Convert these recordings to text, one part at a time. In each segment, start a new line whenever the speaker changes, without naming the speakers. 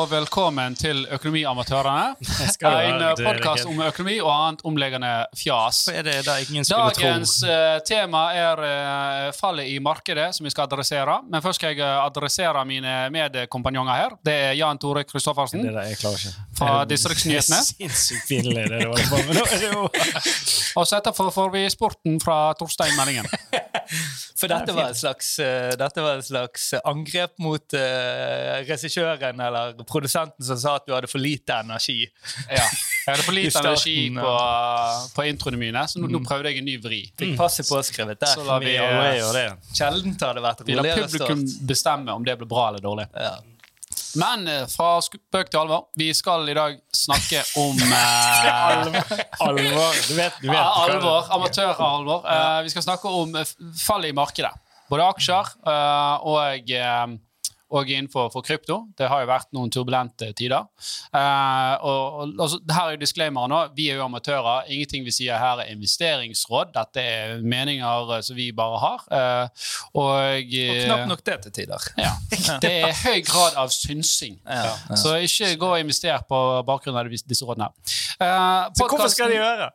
og velkommen til Økonomiamatørene.
Det
En
er
podkast om økonomi og annet omleggende fjas.
Er det da ingen skulle
Dagens tro? tema er eh, fallet i markedet, som vi skal adressere. Men først skal jeg eh, adressere mine medkompanjonger her. Det er Jan Tore? Kristoffersen
Det
fra
Det
Distriktsnyhetene.
Sinnssykt pinlig, det du holder på med. Det
Og så etterpå får vi sporten fra Torstein Meldingen.
For dette var, slags, uh, dette var et slags angrep mot uh, regissøren eller produsenten som sa at du hadde for lite energi.
Ja. Jeg hadde for lite
starten,
energi på, på introene mine, så nå, nå prøvde jeg en ny vri.
Fikk passet påskrevet der.
Så la vi,
Vi
eh,
det.
vært har det vært
vi la publikum bestemme om det ble bra eller dårlig.
Ja.
Men eh, fra spøk til alvor. Vi skal i dag snakke om eh,
Alvor. Du vet, du vet
alvor. Amatøralvor. Eh, vi skal snakke om eh, fallet i markedet. Både aksjer eh, og, eh, og innenfor for krypto. Det har jo vært noen turbulente tider. Eh, og, og, altså, her er jo disclaimer nå. Vi er jo amatører. Ingenting vi sier her er investeringsråd. Dette er meninger eh, som vi bare har. Eh, og
Og knapt nok det til tider.
ja, det er høy grad av synsing.
Ja.
Så ikke gå og invester på bakgrunn av disse rådene. Uh,
Så hvorfor skal de gjøre?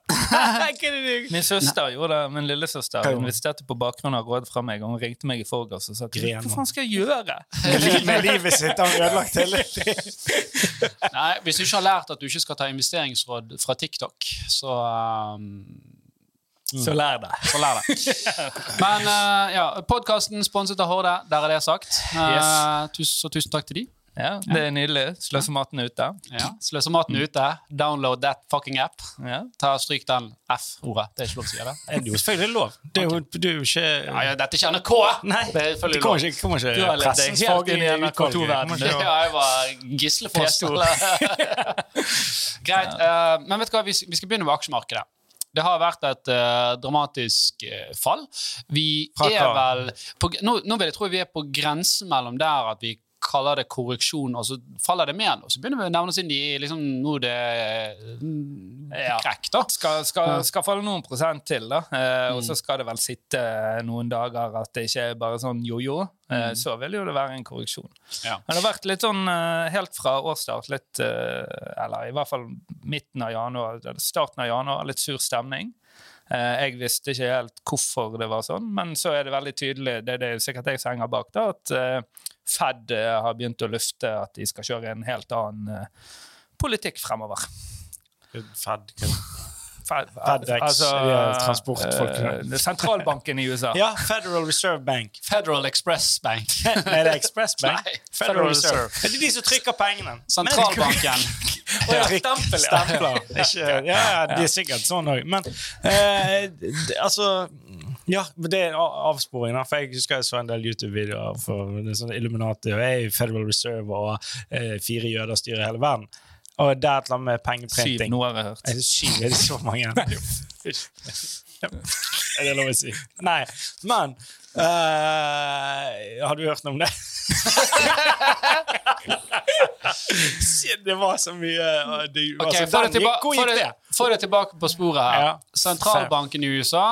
Min søster gjorde det, min lillesøster
hun?
investerte på bakgrunn av råd fra meg, og hun ringte meg i forgårs og sa hva faen skal jeg gjøre?
Med livet sitt har han ødelagt hele
Nei, Hvis du ikke har lært at du ikke skal ta investeringsråd fra TikTok, så um,
Så lær det.
så lær det. Men uh, ja, podkasten sponset av Horde, der er det sagt. Uh, tus, så tusen takk til de.
Ja, Det er nydelig. Sløser maten ute.
Ja, Sløser maten ute. Download that fucking app.
Ja.
Ta Stryk den F-ordet. Det er ikke lov å si det.
Det er jo selvfølgelig lov. Det er jo, det er jo ikke
Ja, ja, dette kjenner K!
Nei,
det er
det kommer
lov.
ikke, kommer ikke
Du har levd deg helt inn i NRK
utvalg.
to-verdenen.
Ja, jeg var Gislefoss. Greit. Uh, men vet du hva, vi, vi skal begynne med aksjemarkedet. Det har vært et uh, dramatisk uh, fall. Vi er vel på, nå, nå vil jeg tro vi er på grensen mellom der at vi kaller det korreksjon, og så faller det mer nå. Så begynner vi å nevne oss inn i liksom, nå det mm,
Ja.
krekk, da.
Skal, skal, skal falle noen prosent til, da. Eh,
Mm.
og så skal det vel sitte noen dager at det ikke er bare sånn jojo. Eh, så vil jo det være en korreksjon.
Mm. Ja.
Men det har vært litt sånn eh, helt fra årsstart, litt eh, Eller i hvert fall midten av januar, starten av januar, litt sur stemning. Eh, jeg visste ikke helt hvorfor det var sånn, men så er det veldig tydelig, det, er det er sikkert jeg som henger bak, da, at eh, Fed eh, har begynt å lufte at de skal kjøre en helt annen politikk fremover.
Fed.
Fed,
FedEx, de er transportfolkene.
sentralbanken i USA.
Ja, Federal Reserve Bank.
Federal Express Bank.
Nei, det Express Bank?
Nei,
Federal
Federal
Reserve. Det er de som trykker pengene.
Sentralbanken.
Ja, stempel, ja.
Stempler. Ikke, ja, de er sikkert sånn òg. Men eh, altså Ja, det er en avsporing. For Jeg husker jeg så en del YouTube-videoer for det sånn Illuminati og hey, Federal Reserve og eh, fire jøder styrer hele verden. Og det er et eller annet med pengeprinting.
Syv, nå har jeg hørt.
Er det syv? Er det så mange? er det lov å si? Nei. Men eh, Har du hørt noe om det? Shit, det var så mye uh, det,
Ok, Få det,
den gikk- Hvor
få,
gikk
det, få det tilbake på sporet her.
Ja.
Sentralbanken i USA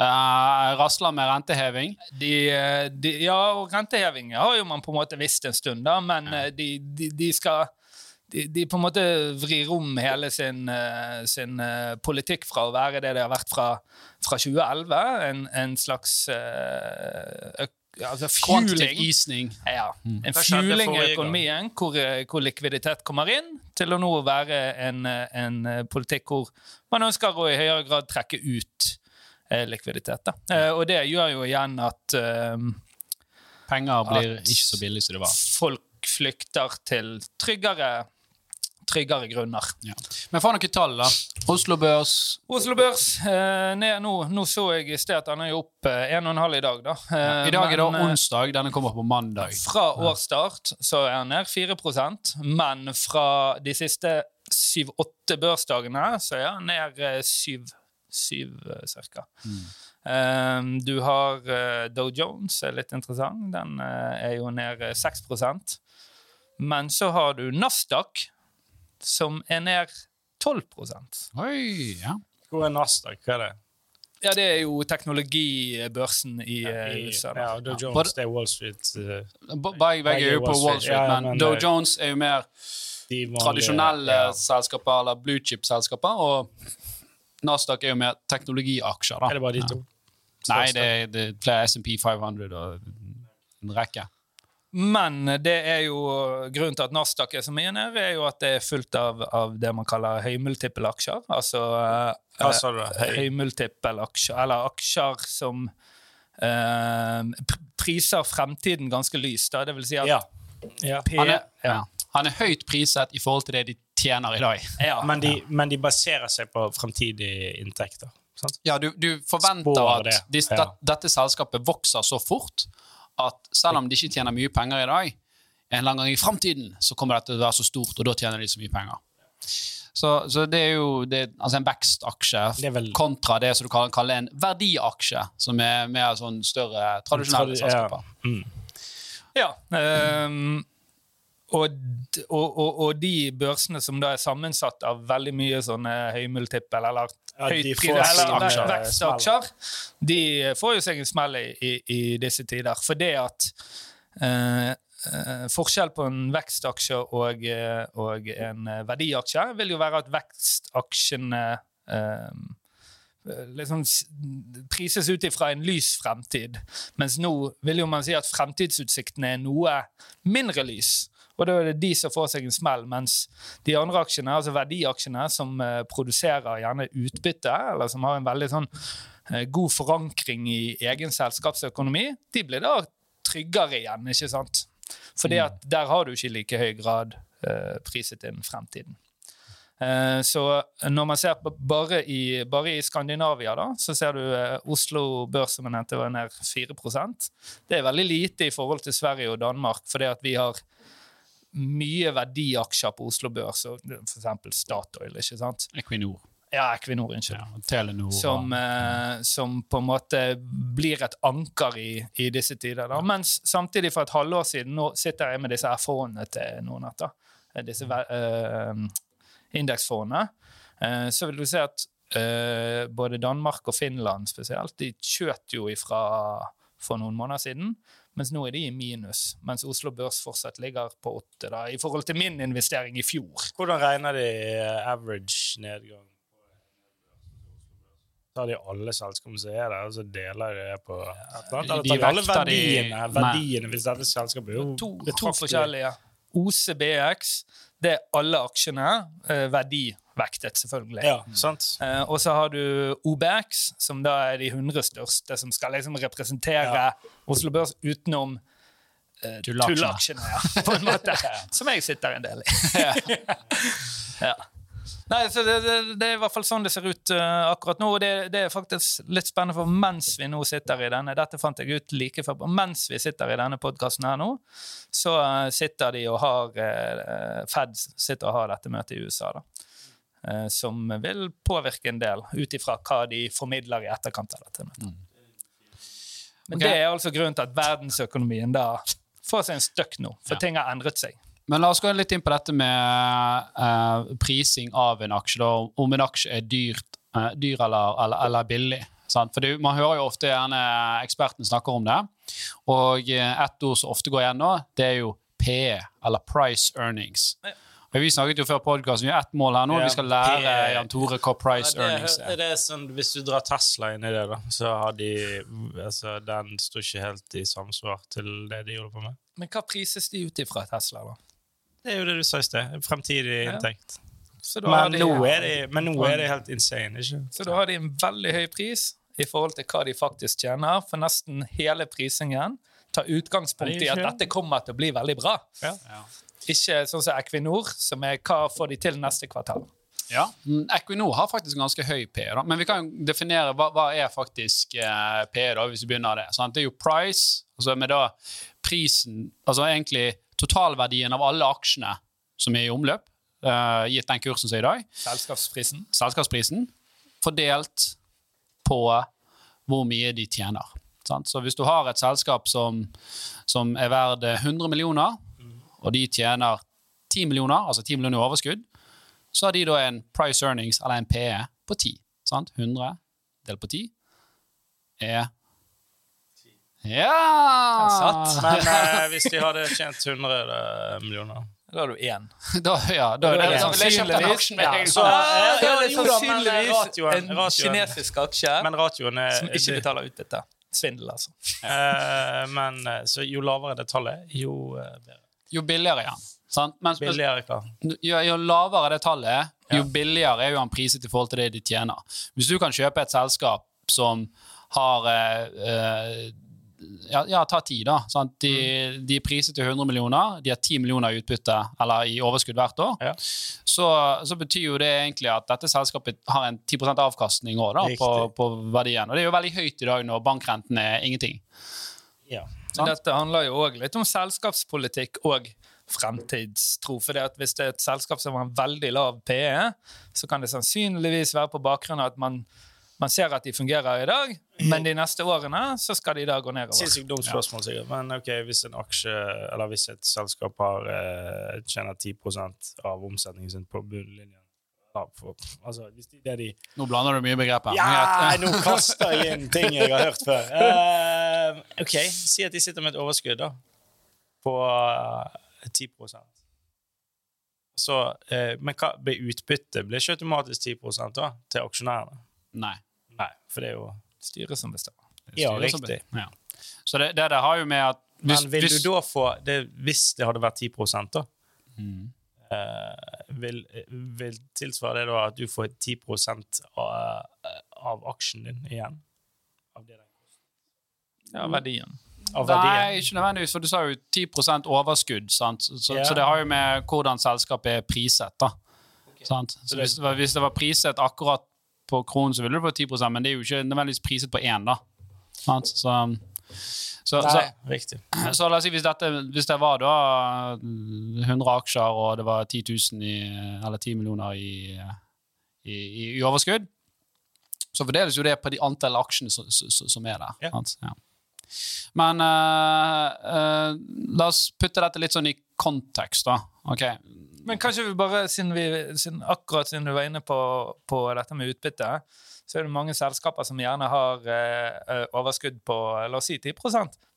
uh, rasler med renteheving.
De, eh, de, ja, og renteheving har jo man på en måte visst en stund, da, men ja. de, de, de skal de, de på en måte vrir om hele sin, eh, sin eh, politikk fra å være det det har vært fra, fra 2011, en, en slags uh, altså fueling. Ja, en
Hva
fueling i økonomien hvor, hvor likviditet kommer inn, til å nå være en, en politikk hvor man ønsker å i høyere grad trekke ut eh, likviditet. Da. Eh, og det gjør jo igjen at eh,
Penger blir
At-
ikke så billig som det var.
folk flykter til tryggere, tryggere grunner.
Ja. Men få noen tall, da. Oslo Børs
Oslo Børs eh, ned nå. Nå så jeg i sted at den er opp eh, 1,5 i dag, da. Eh,
I dag er det
eh,
onsdag. Denne kommer på mandag.
Fra årsstart så er den ned 4% men fra de siste syv-åtte børsdagene så er den ned eh, syv, syv eh, Mm. Um, du har uh, Dow Jones, er litt interessant. Den uh, er jo ned eh, 6 Men så har du Nasdaq, som er ned 12%
Oi, ja.
Hvor er Nasdaq? Hva er det?
Ja, det er jo teknologibørsen i eh,
I,
USA. da.
ja, Dow Jones, det er Wall Street. eh,
Begge er jo på Wall Street,
Ja, ja,
men
men,
Dow
eh,
Jones er jo mer
vanlige-
tradisjonelle
ja.
selskaper, eller blue chip-selskaper, og Nasdaq er jo mer teknologiaksjer. da.
Er det bare de to?
Nei, det er, det er flere SMP 500 og en rekke.
Men det er jo grunnen til at Nasdaq er så mye nede, er jo at det er fullt av, av det man kaller høymultippelaksjer. Altså
Hva sa du?
eh, høymultippelaksjer, eller aksjer som eh, priser fremtiden ganske lyst. Da. Det vil si at
Ja. ja.
P,
Han er,
ja.
Han er høyt priset i forhold til det de tjener i dag.
Ja.
Men, de, men de baserer seg på fremtidige inntekter. Sant?
Ja, du, du forventer
Spår
at
det,
de,
ja.
dette selskapet vokser så fort at selv om de ikke tjener mye penger i dag, en eller annen gang i framtiden så kommer dette til å være så stort, og da tjener de så mye penger. Så, så det er jo det, altså en vekstaksje
vel-
kontra det som du kan kalle en verdiaksje, som er mer sånn større, tradisjonelle
Tradi-
selskaper.
Ja. Mm.
Ja. Um, og, og, og, og de børsene som da er sammensatt av veldig mye sånne høymultiple eller Vekstaksjer, de får jo seg en smell i, i, i disse tider. For det at eh, eh, Forskjell på en vekstaksje og, eh, og en eh, verdiaksje vil jo være at vekstaksjene eh, liksom prises ut ifra en lys fremtid. Mens nå vil jo man si at fremtidsutsiktene er noe mindre lys. Og da er det de som får seg en smell, mens de andre aksjene, altså verdiaksjene, som eh, produserer gjerne utbytte, eller som har en veldig sånn eh, god forankring i egen selskapsøkonomi, de blir da tryggere igjen, ikke sant? Fordi at der har du ikke i like høy grad eh, priset inn fremtiden. Så når man ser på bare i, bare i Skandinavia, da, så ser du Oslo Børs som jeg nevnte, var ned 4% Det er veldig lite i forhold til Sverige og Danmark, fordi at vi har mye verdiaksjer på Oslo Børs, f.eks. Statoil, ikke sant?
Equinor,
Ja, Equinor, unnskyld.
ja, Telenor
Som, eh, som på en måte blir et anker i, i disse tider. Da. Mens samtidig for et halvår siden nå sitter jeg med disse erfaringene til Nordnett. da. Eh, Disse uh, indeksfondene. Eh, så vil du se at eh, både Danmark og Finland spesielt, de skjøt jo ifra for noen måneder siden. Mens nå er de i minus, mens Oslo Børs fortsatt ligger på åtte. da, I forhold til min investering i fjor.
Hvordan regner de average nedgang? Tar de alle selskapene som er der, og så deler de det på eller?
De
tar alle verdiene? Verdiene hvis dette selskapet er jo
To, to forskjellige. OCBX, det er alle aksjene. Eh, verdivektet, selvfølgelig.
Ja, sant?
Eh, og så har du OBX, som da er de 100 største, som skal liksom representere
Ja.
Oslo Børs utenom eh,
tulleaksjene,
ja, på en måte. Som jeg sitter en del i. ja. Nei, så det, det, det er i hvert fall sånn det ser ut uh, akkurat nå. Og det, det er faktisk litt spennende, for mens vi nå sitter i denne Dette fant jeg ut like før. Mens vi sitter i denne podkasten her nå, så uh, sitter de og har uh, Fed sitter og har dette møtet i USA, da. Som vil påvirke en del, ut ifra hva de formidler i etterkant av dette møtet. Men
okay.
det er altså grunnen til at verdensøkonomien da får seg en støkk nå, for
Ja.
ting har endret seg.
Men la oss gå litt inn på dette med uh, prising av en aksje. Da, om en aksje er dyrt, uh, dyr eller, eller, eller billig. Sant? For det, Man hører jo ofte gjerne ekspertene snakker om det. Og eh, ett ord som ofte går igjen nå, det er jo PE, eller price earnings.
Ja.
Og Vi snakket jo før podkasten, vi har ett mål her nå.
Ja,
Vi skal lære Jan Tore hva price
Ja,
earnings er.
det er sånn, hvis du drar Tesla inn i det, da, så har de altså, Den står ikke helt i samsvar til det de holder på med.
Men hva prises de ut ifra Tesla, da?
Det er jo det du sa i sted. Fremtidig
Ja.
inntekt.
Så da,
Men
de,
nå, er de, men nå er det helt insane, ikke
så da har de en veldig høy pris i forhold til hva de faktisk tjener, for nesten hele prisingen tar utgangspunkt i at dette kommer til å bli veldig bra.
Ja.
Ikke sånn som Equinor, som er hva får de til neste kvartal.
Ja. Mm, Equinor har faktisk en ganske høy PE, men vi kan definere hva, hva er faktisk eh, PE, da, hvis vi begynner der. Sant? Det er jo price, altså med da prisen Altså egentlig totalverdien av alle aksjene som er i omløp, uh, gitt den kursen som er i dag,
Selskapsprisen.
selskapsprisen, fordelt på hvor mye de tjener. Sant? Så hvis du har et selskap som, som er verdt 100 millioner, og de tjener 10 millioner, altså 10 millioner i overskudd, så har de da en price earnings, eller en PE, på 10. Sant? 100 delt på 10. er Ja!
satt.
Men eh, hvis de hadde tjent 100 millioner
Da har du én.
Da, ja, da,
er det
kjøpt en
sannsynligvis-
Ja, så-
Ja,
ja,
det er
jo da, men
sannsynligvis
ratioen-
en
ratioen-
kinesisk aksje
Men ratioen er
som ikke betaler utbytte. Svindel, altså.
eh, Men eh, så jo lavere det tallet, jo eh, bedre.
Jo billigere er han. Sant? Men, men
Billigere hva?
jo, jo lavere det tallet jo
Ja.
billigere er jo han priset i forhold til det de tjener. Hvis du kan kjøpe et selskap som har eh, eh, ja, ja, ta ti, da. Sant? De,
Mm.
de er priset til 100 millioner, de har 10 millioner i utbytte eller i overskudd hvert år.
Ja.
Så, så betyr jo det egentlig at dette selskapet har en 10% avkastning også, da, på, på verdien. Og det er jo veldig høyt i dag når bankrenten er ingenting.
Ja.
Sant?
Dette handler jo òg litt om selskapspolitikk og fremtidstro. For hvis det er et selskap som har en veldig lav PE, så kan det sannsynligvis være på bakgrunn av at man, man ser at de fungerer i dag, men de neste årene så skal de da gå nedover.
Sinnssykt dumt spørsmål, sikkert. Men ok, hvis en aksje, eller hvis et selskap har eh, tjener 10% av omsetningen sin på bunnlinjen for, altså, hvis de, det de
Nå blander du mye begreper.
Ja, nå kaster jeg inn ting jeg har hørt før. Uh, ok, Si at de sitter med et overskudd da, på uh, 10% så, uh, Men hva blir utbytte? Blir ikke automatisk 10% da, til aksjonærene?
Nei.
Nei, for det er jo
Styret som bestemmer.
Er
Ja, riktig.
som. Ja. Så det, det det, har jo med at hvis,
Men vil
hvis,
du da få det, Hvis det hadde vært 10 da,
Mm.
eh, vil, vil tilsvare det da at du får 10 av, av aksjen din igjen? Av, det der.
Ja, verdien.
av
Nei, ikke nødvendigvis, for du sa jo 10 overskudd. Sant? Så, så,
Ja.
så det har jo med hvordan selskapet er priset. da. Sant? Så hvis, det var- hvis det var priset akkurat på kronen, så ville du få 10 men det er jo ikke nødvendigvis priset på én. da. Så, Nei, så,
riktig.
så la oss si hvis, dette, hvis det var da 100 aksjer, og det var 10 000 i, eller 10 millioner i, i, i, overskudd, så fordeles jo det på de antall aksjene som, som, er der.
Ja.
Ja. Men uh, uh, la oss putte dette litt sånn i kontekst, da. Ok,
Men kanskje vi bare, siden vi, siden, akkurat siden du var inne på, på dette med utbytte, så er det mange selskaper som gjerne har eh, overskudd på la oss si 10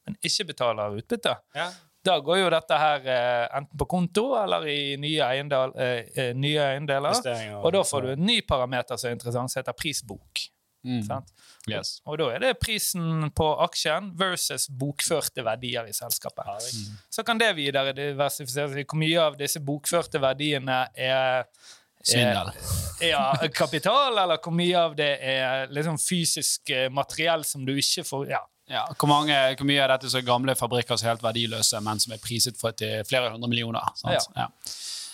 men ikke betaler utbytte.
Ja.
Da går jo dette her eh, enten på konto eller i nye, eiendel, eh, eh, nye eiendeler. Og da får du en ny parameter som er interessant, som heter prisbok.
Mm.
Sant?
Yes.
Og da er det prisen på aksjen versus bokførte verdier i selskapet.
Mm.
Så kan det videre diversifiseres i hvor mye av disse bokførte verdiene er
Svindel.
Ja, kapital, eller hvor mye av det er liksom fysisk eh, materiell som du ikke får Ja.
Ja, hvor, mange, hvor mye er dette så gamle fabrikker som er helt verdiløse, men som er priset for til flere hundre millioner? Sant? Ja.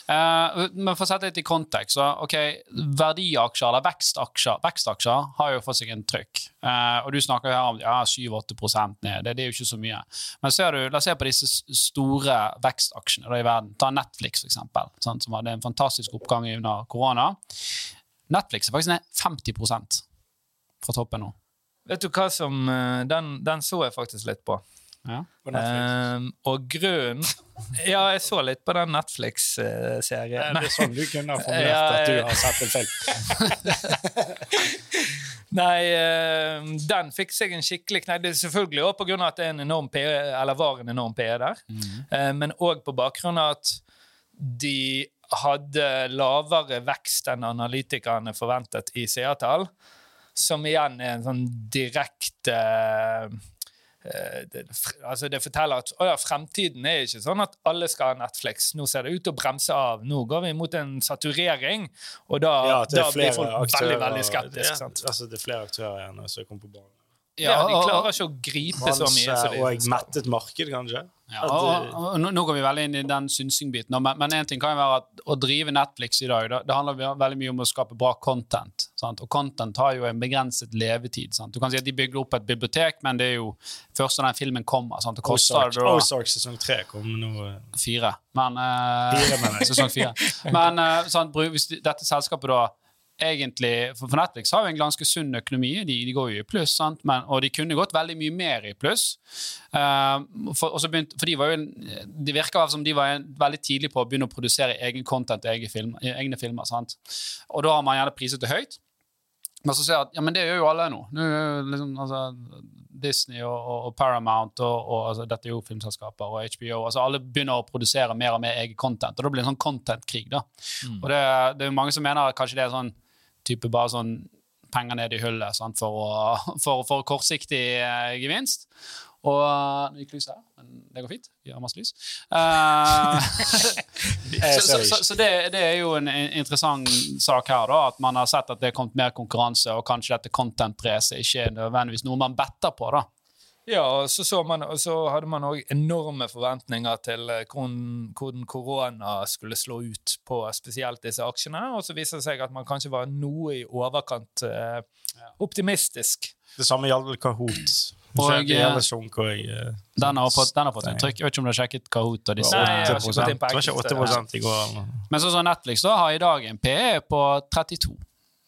Eh, men for å sette litt i kontekst, så ok, verdiaksjer eller vekstaksjer vekstaksjer har jo fått seg en trykk. Eh, og du snakker her om ja, 7-8 ned, det, det er jo ikke så mye. Men ser du, la oss se på disse store vekstaksjene da, i verden. Ta Netflix, for eksempel, sant, som hadde en fantastisk oppgang under korona. Netflix er faktisk ned 50% fra toppen nå.
Vet du hva som eh, Den, den så jeg faktisk litt på.
Ja.
Eh, og grunnen Ja, jeg så litt på den Netflix-serien.
Det er sånn du kunne ha formulert
Ja,
at du har sett en film.
Nei, eh, den fikk seg en skikkelig knekk. Det er selvfølgelig grunn av at det er en enorm PE, eller var en enorm PE der, Eh, men òg på bakgrunn av at de hadde lavere vekst enn analytikerne forventet i seertall, som igjen er en sånn direkte eh, det, altså det forteller at å ja, fremtiden er ikke sånn at alle skal ha Netflix. Nå ser det ut til å bremse av. Nå går vi mot en saturering, og da,
Ja,
da blir folk
aktører.
veldig veldig
Det
skeptiske.
er- Altså, det er flere aktører igjen som kommer på banen.
Ja, De klarer ikke å gripe så mye. de
og et mettet marked, kanskje.
Ja, og, og, og nå- går vi veldig inn i den synsingbiten. Men, én en ting kan jo være at å drive Netflix i dag, det, det handler veldig mye om å skape bra content. Sant? Og content har jo en begrenset levetid. Sant? Du kan si at De bygger opp et bibliotek, men det er jo først når den filmen kommer. Sant? Det koster
Ozark,
da
Ozark sesong tre kommer nå.
fire. Men, eh,
Fire, men
sesong fire. Men eh, sant, hvis dette selskapet da egentlig, for, Netflix har jo en ganske sunn økonomi, de, de går jo i pluss, sant? Men, og de kunne gått veldig mye mer i pluss. Uh, for, begynt, for de var jo Det virker som de var en, veldig tidlig på å begynne å produsere egen content, egne, film, egne filmer. Sant? Og da har man gjerne priset det høyt. Men så ser jeg at ja, men det gjør jo alle nå. nå liksom, altså, Disney og, og, og Paramount og, og altså, dette er jo filmselskaper og HBO. altså Alle begynner å produsere mer og mer eget content, og da blir det en sånn content-krig. da. Og det, det er mange som mener at kanskje det er sånn type bare sånn penger ned i hullet sant, for, å, for, for kortsiktig eh, gevinst. Og Nå gikk lyset her, men det går fint. Vi har masse lys.
Uh,
så så, så, så det, det er jo en interessant sak her, da, at man har sett at det er kommet mer konkurranse, og kanskje dette content-racet ikke er nødvendigvis noe man better på. da.
Ja, og så, så, man, og så hadde man òg enorme forventninger til eh, hvordan, hvordan korona skulle slå ut på spesielt disse aksjene. Og så viser det seg at man kanskje var noe i overkant eh, optimistisk.
Det samme gjaldt vel Kahoot.
Og, eh,
og
Den har fått, den har fått en trykk. Jeg vet ikke om du har sjekket Kahoot og disse.
Nei, jeg har ikke
8
inn på
Det var ikke
enkelte.
8 i går.
Men sånn som Netflix da, har i dag en PE på 32,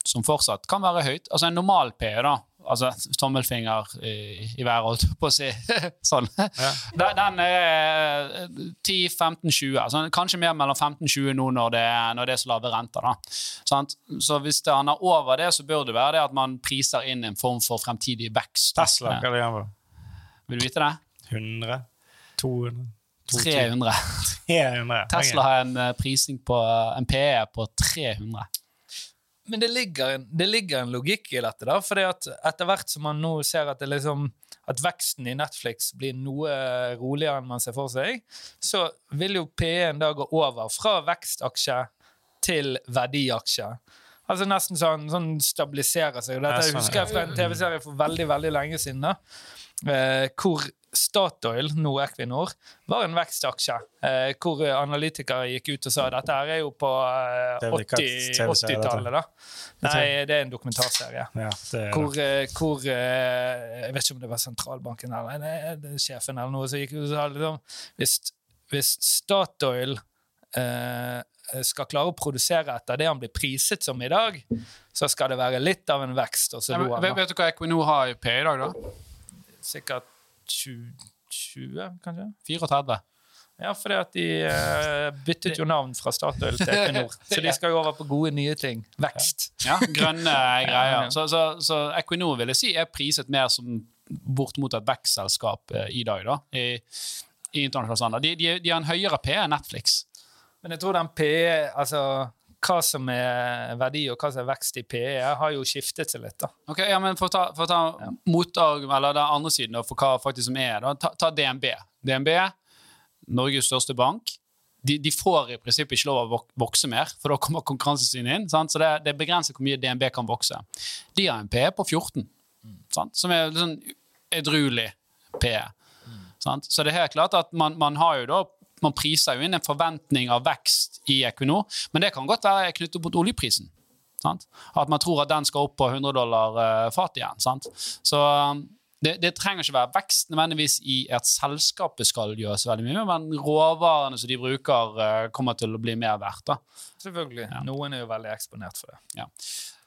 som fortsatt kan være høyt. Altså en normal PE, da. Altså tommelfinger i, i været, holdt jeg på å si. sånn.
Ja.
Den, den er 10-15-20. Altså, kanskje mer mellom 15-20 nå når det, når det er så lave renter. Sant? Så hvis det, han er over det, så bør det være det at man priser inn en form for fremtidig vekst.
Tesla, hva er det igjen?
Vil du vite det?
100? 200?
300.
300.
Tesla har en eh, prising på en PE på 300.
Men det ligger, en, det ligger en logikk i dette. da, at Etter hvert som man nå ser at, liksom, at veksten i Netflix blir noe roligere enn man ser for seg, så vil jo P1 da gå over fra vekstaksje til verdiaksje. Altså Nesten sånn, sånn stabiliserer seg. og Dette
jeg
husker jeg fra en TV-serie for veldig veldig lenge siden. da, eh, hvor Statoil, nå Equinor, var en vekstaksje. Eh, hvor analytikere gikk ut og sa dette her er jo på eh,
Det er vel ikke
80
et TV-serie, dette.
80-tallet. da. Nei, det er en dokumentarserie.
Ja, er
Hvor, eh, hvor eh, Jeg vet ikke om det var sentralbanken eller nei, det er sjefen eller noe som gikk ut og sa liksom, hvis, hvis Statoil eh, skal klare å produsere etter det han blir priset som i dag, så skal det være litt av en vekst.
Ja, men, vet, vet du hva Equinor har i P i dag, da?
Sikkert 20, 20, kanskje?
34.
Ja, fordi at de uh, byttet jo navn fra Statoil til Equinor. Så de skal jo over på gode, nye ting. Vekst.
Ja, grønne greier. Så, så, så Equinor vil jeg si er priset mer som bortimot et vekstselskap eh, i dag, da, i, i internasjonal standard. De, de, de har en høyere P enn Netflix.
Men jeg tror den PE, altså hva som er verdi og hva som er vekst i PE, har jo skiftet seg litt. da.
Ok, ja, men For å ta, for å ta motarg- eller den andre siden da, for hva faktisk som er, da, ta, ta DNB. DNB, Norges største bank. De, de får i prinsippet ikke lov å vokse mer, for da kommer konkurransesynet inn. Sant? Så det, det er begrenset hvor mye DNB kan vokse. De har en PE på 14, sant? som er sånn edruelig PE. Sant? Så det er helt klart at man, man har jo da man priser jo inn en forventning av vekst i Equinor, men det kan godt være knyttet mot oljeprisen. Sant? At man tror at den skal opp på 100 dollar uh, fatet igjen. Sant? Så um, det, det trenger ikke være vekst nødvendigvis i at selskapet skal gjøre så veldig mye, men råvarene som de bruker, uh, kommer til å bli mer verdt. da.
Selvfølgelig. Noen er jo veldig eksponert for det.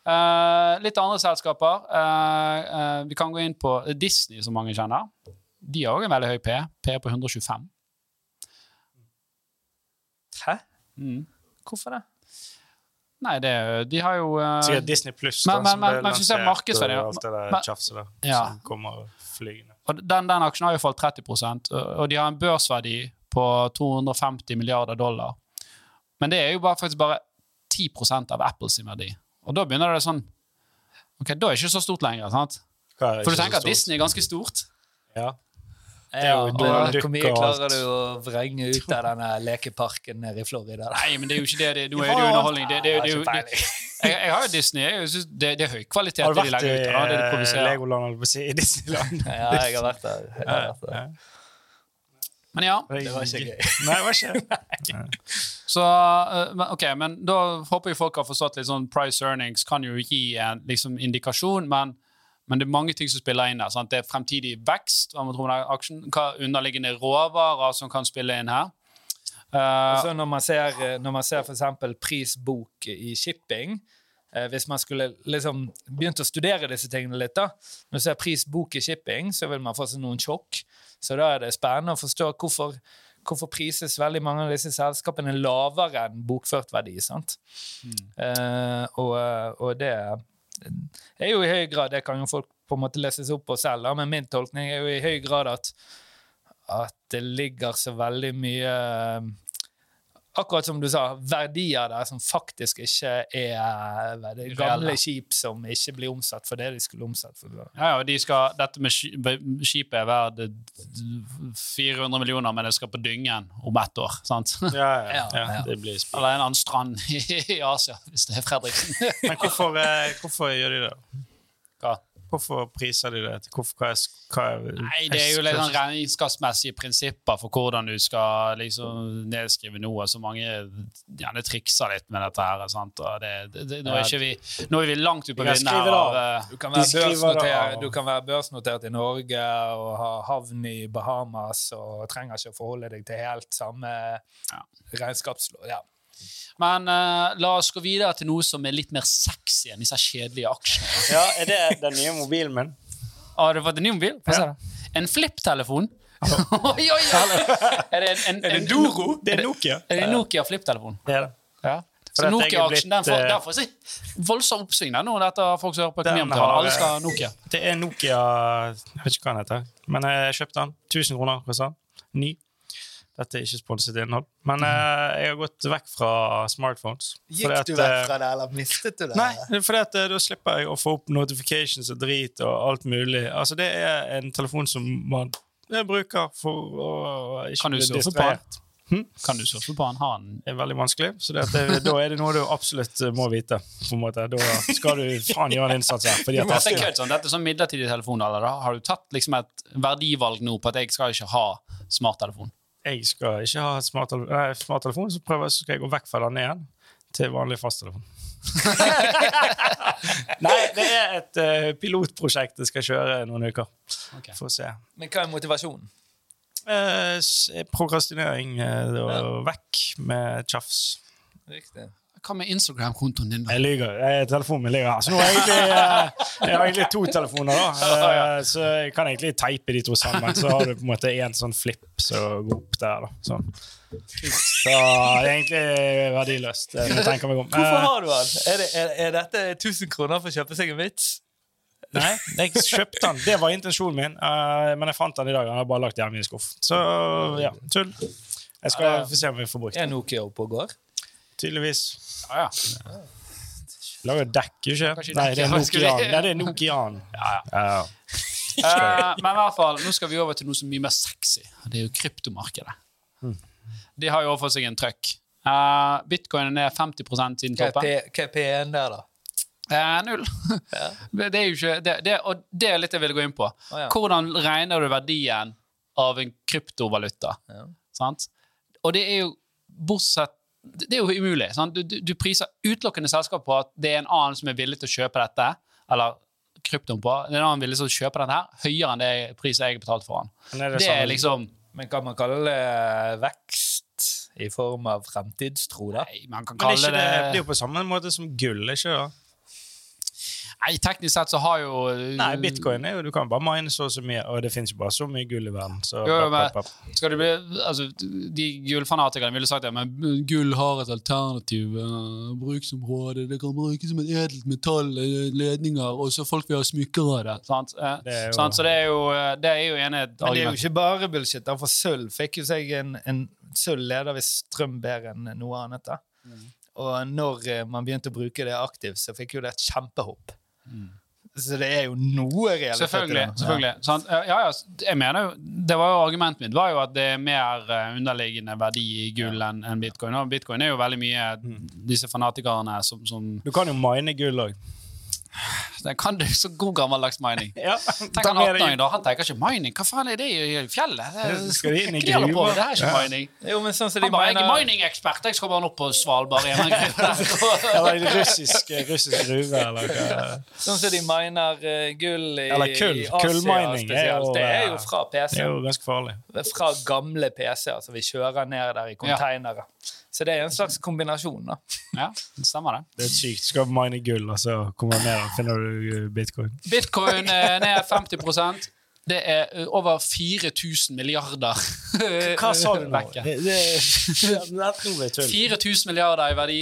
Eh, litt andre selskaper. Eh, eh, vi kan gå inn på Disney, som mange kjenner. De har òg en veldig høy P. P på 125.
Hæ?
Mm.
Hvorfor det?
Nei, det, de har jo uh,
Sikkert Disney Pluss,
Men- men-
som
men-
ble
men hvis du ser
lansert,
markedsverdien-
og alt det der tjafset der,
Ja.
som kommer flygende.
Og den, den aksjen har jo falt 30 og de har en børsverdi på 250 milliarder dollar. Men det er jo bare, faktisk bare 10% av Apples verdi. Og da begynner det sånn Ok, Da er det ikke så stort lenger. sant? For du tenker at? Disney er ganske stort.
Ja.
Ja,
og
Hvor mye klarer du å vrenge ut av denne lekeparken nede i Florida? da?
Nei, men det er jo ikke det. det nå er
har
det jo underholdning. Det, det, det, det,
Jeg
jeg, jeg har jo Disney. Jeg synes det, det er høy kvalitet
Har du vært i
ut. Da, det de
eh. Legoland, si, i Disneyland?
Ja, jeg har vært der. Jeg har vært der.
Men ja,
Det var ikke gøy.
Nei, det var ikke
så eh, Ok, men da håper jeg folk har forstått litt sånn price earnings kan jo gi en liksom, indikasjon, men, men det er mange ting som spiller inn der. Sant? Det er fremtidig vekst, man aksjen, hva underliggende råvarer som kan spille inn her. Eh,
Så når man ser, når man ser eksempel prisbok i shipping eh, Hvis man skulle liksom begynt å studere disse tingene litt, da Når du ser prisbok i shipping, så vil man få seg noen sjokk. Så da er det spennende å forstå hvorfor, hvorfor prises veldig mange av disse selskapene lavere enn bokført verdi. sant? Eh, og, og det, er jo i høy grad Det kan jo folk på en måte lese seg opp på selv, men min tolkning er jo i høy grad at, at det ligger så veldig mye akkurat som du sa, verdier der som faktisk ikke er det er gamle skip som ikke blir omsatt for det de skulle omsatt for.
Ja, ja, de skal, Dette med skipet er verdt 400 millioner, men det skal på dyngen om ett år. sant?
Ja, ja, ja, det blir
spennende. Eller en annen strand i, i Asia, hvis det er Fredriksen.
men hvorfor, eh, hvorfor gjør de det?
Hva?
Hvorfor priser de det? Hvorfor, hva er, hva er,
Nei, Det er jo litt sånn regnskapsmessige prinsipper for hvordan du skal liksom nedskrive noe. Så mange gjerne trikser litt med dette her. Sant? Og det, det, nå, er vi, nå, er vi, langt ute på vinden her. Av,
eh, du, kan du kan være børsnotert i Norge og ha havn i Bahamas og trenger ikke å forholde deg til helt samme ja. regnskapslov. Ja.
Men uh, la oss gå videre til noe som er litt mer sexy enn disse kjedelige aksjene.
Ja, Er det den nye mobilen min?
Har du fått en ny mobil? Ja. En flipptelefon? oi, oi, oi!
Er det, en, en, er det Doro? Det er Nokia.
Er det Nokia flipptelefon?
Det er det.
Ja. Så Nokia-aksjen den får, der får si voldsom oppsving nå. Dette folk som hører på økonomiavtalen. Alle skal ha Nokia.
Det er Nokia Jeg vet ikke hva den heter, men jeg kjøpte den. 1000 kroner den. Ny. Dette er ikke sponset innhold. Men uh, jeg har gått vekk fra smartphones.
Gikk at, du vekk fra det, eller mistet du det?
Nei, for uh, da slipper jeg å få opp notifications og drit og alt mulig. Altså, det er en telefon som man bruker for å ikke bli distrahert.
Hm? Kan du surfe på den? Har den?
Det er veldig vanskelig. Så det, det, da er det noe du absolutt må vite. på en måte. Da skal du faen gjøre en innsats her. Fordi
at dette, er sånn, dette er sånn midlertidig telefon. Eller, da? Har du tatt liksom, et verdivalg nå på at jeg skal ikke ha smarttelefon?
Jeg skal ikke ha smarttelefon, smart så, prøver, så skal jeg gå vekk fra den igjen til vanlig fasttelefon. Nei, det er et uh, pilotprosjekt jeg skal kjøre noen uker. Okay. For å se.
Men hva er motivasjonen?
Uh, prokrastinering uh, og vekk med tjafs.
Riktig.
Hva med Instagram-kontoen din?
da? Jeg lyver. Telefonen min ligger her. Så nå har jeg, egentlig, eh, jeg har egentlig to telefoner. da. Eh, så jeg kan egentlig teipe de to sammen. Så har du på en måte én sånn flip som går opp der. da. Sånn. Så det er egentlig verdiløst.
Hvorfor eh, har du den? Er, det, er, er dette 1000 kroner for å kjøpe seg en vits?
Nei, jeg kjøpte den. Det var intensjonen min. men jeg fant den i dag. Han har bare lagt den hjemme i en skuff. Så ja, tull. Jeg skal få se om vi får brukt
den. Er Nokia oppe og går?
Tydeligvis.
Ja, ja.
Lager dekk, ikke? Nei, det er Nokian. Nei, det er Nokian. Ja, ja.
Uh, men i hvert fall, nå skal vi over til noe som er mye mer sexy. Det er jo kryptomarkedet. Mm. De har jo fått seg en trøkk. Uh, Bitcoin er ned 50 siden toppen.
Hva er P1 der, da?
Eh, null. Ja. det er jo ikke, det, det, og det er litt jeg vil gå inn på. Oh, ja. Hvordan regner du verdien av en kryptovaluta? Ja. Sant? Og det er jo bortsett det er jo umulig. Du, du, du, priser utelukkende selskap på at det er en annen som er villig til å kjøpe dette, eller kryptoen på. Det er en annen villig til å kjøpe denne her, høyere enn det prisen jeg har betalt for den.
Men er det, det er liksom Men kan man kalle det vekst i form av fremtidstro, da?
Nei, man kan kalle
det, det Det er jo på samme måte som gull, ikke da?
Nei, teknisk sett så har jo
Nei, bitcoin er jo Du kan bare mine så og så mye, og det finnes jo bare så mye gull i verden. Så,
jo, men, skal du bli, altså, De gullfanatikerne ville sagt det, men gull har et alternativ uh, bruksområde. Det kan brukes som et edelt metall, eh, ledninger, og så folk vil ha smykker av det. Sant? Eh, det jo, sant? Så det er jo, det er jo ene
Men det er jo ikke bare bullshit. For sølv fikk jo seg en, en Sølv leder hvis strøm bedre enn noe annet. da. Mm. Og når man begynte å bruke det aktivt, så fikk jo det et kjempehopp. Så det er jo noe realitet
Selvfølgelig. selvfølgelig. Sånn, ja, ja, jeg mener jo, det var jo Argumentet mitt var jo at det er mer eh, underliggende verdi i gull enn en bitcoin. Og bitcoin er jo veldig mye mm. disse fanatikerne som, som
Du kan jo mine gull òg.
Den kan du så god gammeldags mining.
ja,
Tenk han 18 da, han tenker ikke mining. Hva faen er det i fjellet? Det,
skal inn i gruva?
Det er ikke mining.
Jo, men sånn som
de han bare, jeg er mining-ekspert. Jeg skal bare opp på Svalbard i en
eller russisk, russisk gruve, eller hva.
Sånn som de miner uh, gull i,
eller kull.
i Asia
Kullmining
spesielt. Det er jo fra PC.
Det er jo ganske farlig.
Fra gamle PC-er som vi kjører ned der i konteinere. Ja. Så det er en slags kombinasjon. da.
Ja, det stemmer det.
Det er sykt. Skal mine gull, og så kommer du ned og finner du bitcoin.
Bitcoin er ned 50% det er eh, over 4000 milliarder
Hva sa du nå? Det, det,
4000 milliarder i verdi.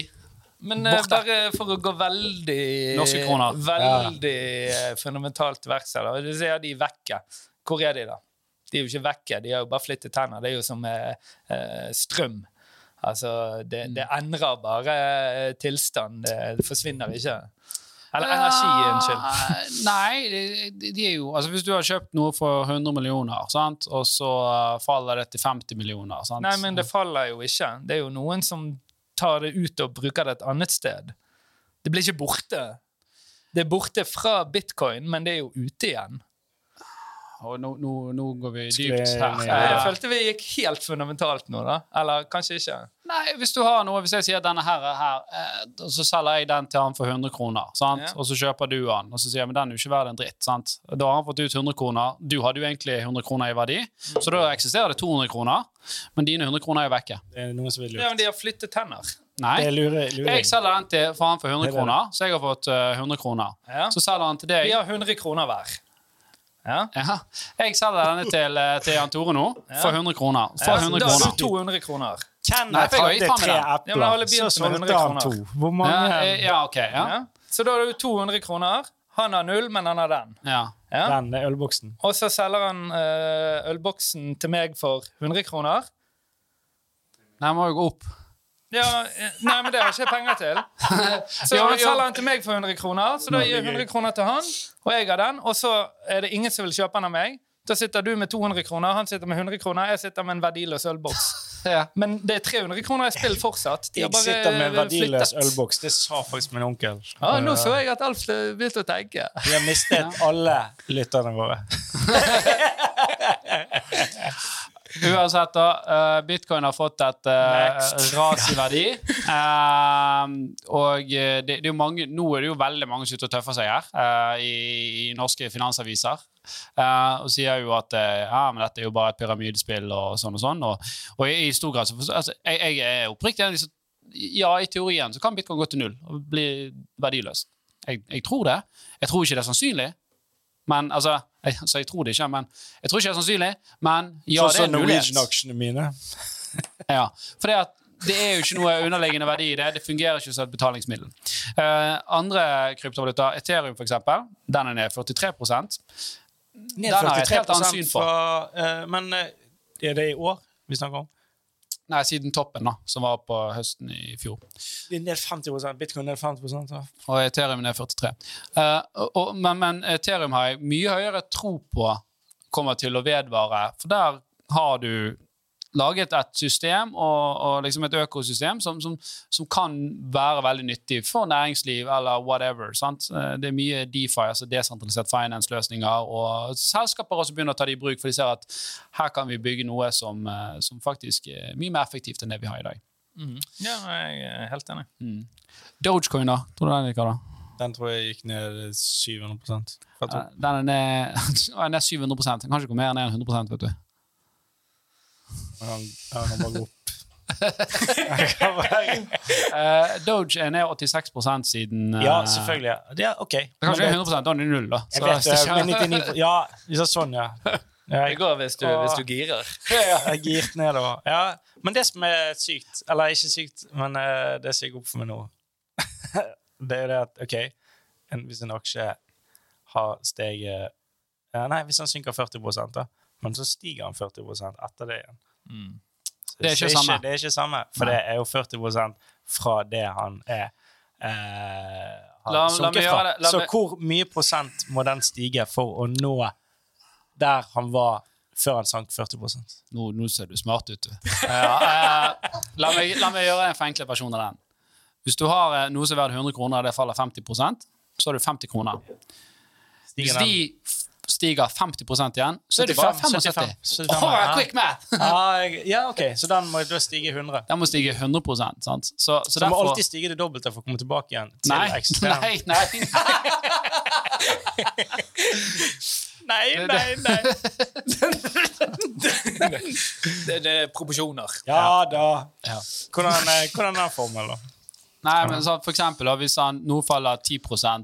Men eh,
Borte.
bare for å gå veldig
Norske kroner.
Veldig ja. fundamentalt til verks her. Du sier de er vekke. Hvor er de, da? De er jo ikke vekke, de har jo bare flyttet tenner. Det er jo som eh, eh, strøm. Altså, det, det
Mm.
endrer bare eh, tilstand. Det, forsvinner ikke. Eller energi, unnskyld.
Uh, Nei, de, de jo Altså, hvis du har kjøpt noe for 100 millioner, sant? og så eh, faller det til 50 millioner sant?
Nei, men det faller jo ikke. Det er jo noen som tar det ut og bruker det et annet sted. Det blir ikke borte. Det er borte fra bitcoin, men det er jo ute igjen.
Og nå, nå, nå går vi dypt her.
Jeg
Eh,
følte vi gikk helt fundamentalt nå, da. Eller kanskje ikke.
Nei, hvis du har noe Hvis jeg sier denne her er her, eh, og så selger jeg den til han for 100 kroner, sant?
Ja.
og så kjøper du den, og så sier jeg men den er jo ikke verdt en dritt. sant? Da har han fått ut 100 kroner. Du hadde jo egentlig 100 kroner i verdi, så da eksisterer det 200 kroner, men dine 100 kroner er jo vekke.
Det er noen som vil
Ja,
lure.
men de har flyttet tenner.
Nei.
Det lurer. lure.
Jeg selger den til, for han for 100
Det er det.
kroner, så jeg har fått eh, 100 kroner.
Ja.
Så selger han til deg
Vi har 100 kroner hver. Ja.
ja. Jeg selger denne til, eh, til Jan Tore nå for 100 kroner. For
Ja,
100
da har
kroner.
du 200 kroner.
Nei,
Kenneth hadde tre epler,
Ja,
så solgte han to. Hvor mange
Ja, eh, ja, ok. Ja.
Så da har du 200 kroner. Han har null, men han har den.
ja.
Ja.
Den er ølboksen.
Og så selger han eh, ølboksen til meg for 100 kroner.
Den må jo gå opp.
Ja, eh, nei, men det har ikke jeg penger til. Så
ja,
han selger den til meg for 100 kroner, så da gir jeg
det er gøy.
100 kroner til han, og jeg har den, og så er det ingen som vil kjøpe den av meg. Da sitter du med 200 kroner, han sitter med 100 kroner, jeg sitter med en verdiløs ølboks.
Ja.
Men det er 300 kroner i spill fortsatt. De
Jeg
bare
sitter med en verdiløs
flyttet.
ølboks. Det sa faktisk min onkel.
Ja, nå så jeg at Alf begynte å tenke.
Vi har mistet alle lytterne våre.
Uansett, da. eh, bitcoin har fått et
uh,
ras i verdi. Eh, og eh, det, det er mange, nå er det jo veldig mange som er tøffer seg her uh, i, i norske finansaviser. Uh, og sier jo at ja, men dette er jo bare et pyramidespill og sånn og sånn. Og, og i, i stor grad så altså, jeg, jeg er oppriktig enig. liksom, Ja, i teorien så kan bitcoin gå til null og bli verdiløst. Jeg, jeg tror det. Jeg tror ikke det er sannsynlig. Men altså, jeg, så jeg tror det ikke, men jeg tror ikke det er sannsynlig. Men ja,
Sånn
det er
som
en mulighet.
Norwegian-aksjene mine.
Ja, for det, det er jo ikke noe underliggende verdi i det. Det fungerer ikke som et betalingsmiddel. Uh, andre kryptovaluta, Ethereum eksempel, den er ned 43
Ned
Den har jeg et helt annet
43%
syn på.
Fra, uh, men eh, er det i år vi snakker om?
Nei, siden toppen, da, som var på høsten i fjor.
Det er ned 50 Bitcoin ned 50 ja.
Og Ethereum er 43. Eh, og, og, men, men Ethereum har jeg mye høyere tro på kommer til å vedvare, for der har du laget et system og, og liksom et økosystem som, som, som kan være veldig nyttig for næringsliv eller whatever. Sant? Eh, Det er mye DeFi, altså desentralisert finance-løsninger, og selskaper også begynner å ta det i bruk, for de ser at her kan vi bygge noe som, eh, som faktisk er mye mer effektivt enn det vi har i dag.
Ja, jeg er helt enig.
Dogecoin, da? Tror du den liker da?
Den tror jeg gikk ned 700 fra
Eh. Den er ned 700 Den kan ikke gå mer ned enn 100% vet du.
Han, han bare gå opp.
Eh, Doge er ned 86 siden uh,
ja, selvfølgelig. Det er OK.
Det er kanskje
Men
100 da er det null, da.
Jeg
Så
vet det,
hvis
men
ikke-
99 Ja, ja, sånn, ja. ja
Det går hvis du, hvis du girer.
jeg girt nedover. Ja, men det som er sykt, eller ikke sykt, men uh, det som gikk opp for meg nå, det er det at OK, en, hvis en aksje har steget ja, Nei, hvis den synker 40 da, men så stiger han 40% etter det igjen. Mm.
Det er ikke
er
samme.
Det er ikke samme, for
Nei.
det er jo 40% fra det han er eh, har
La- la
fra.
gjøre det. La
Så
meg-
hvor mye prosent må den stige for å nå der han var før han sank 40
Nå, nå ser du smart ut, du. Ja, eh, la, meg, la meg gjøre en forenklet versjon av den. Hvis du har eh, noe som er verdt 100 kroner, og det faller 50% så har du 50 kroner. Hvis
Stiger
de stiger 50% igjen, så er det bare 75.
75,
Åh,
ja.
quick math!
ah, ja, OK, så den må da stige 100.
Den må stige 100 sant? Så, så,
Så derfor... må alltid stige det dobbelte for å komme tilbake igjen til
Nei,
ekstrem
nei, nei.
Nei, nei, nei.
Det, det er proporsjoner.
Ja da.
Ja.
Hvordan, eh, hvordan er den formelen, da?
Nei, men så, for eksempel, Hvis han nå faller 10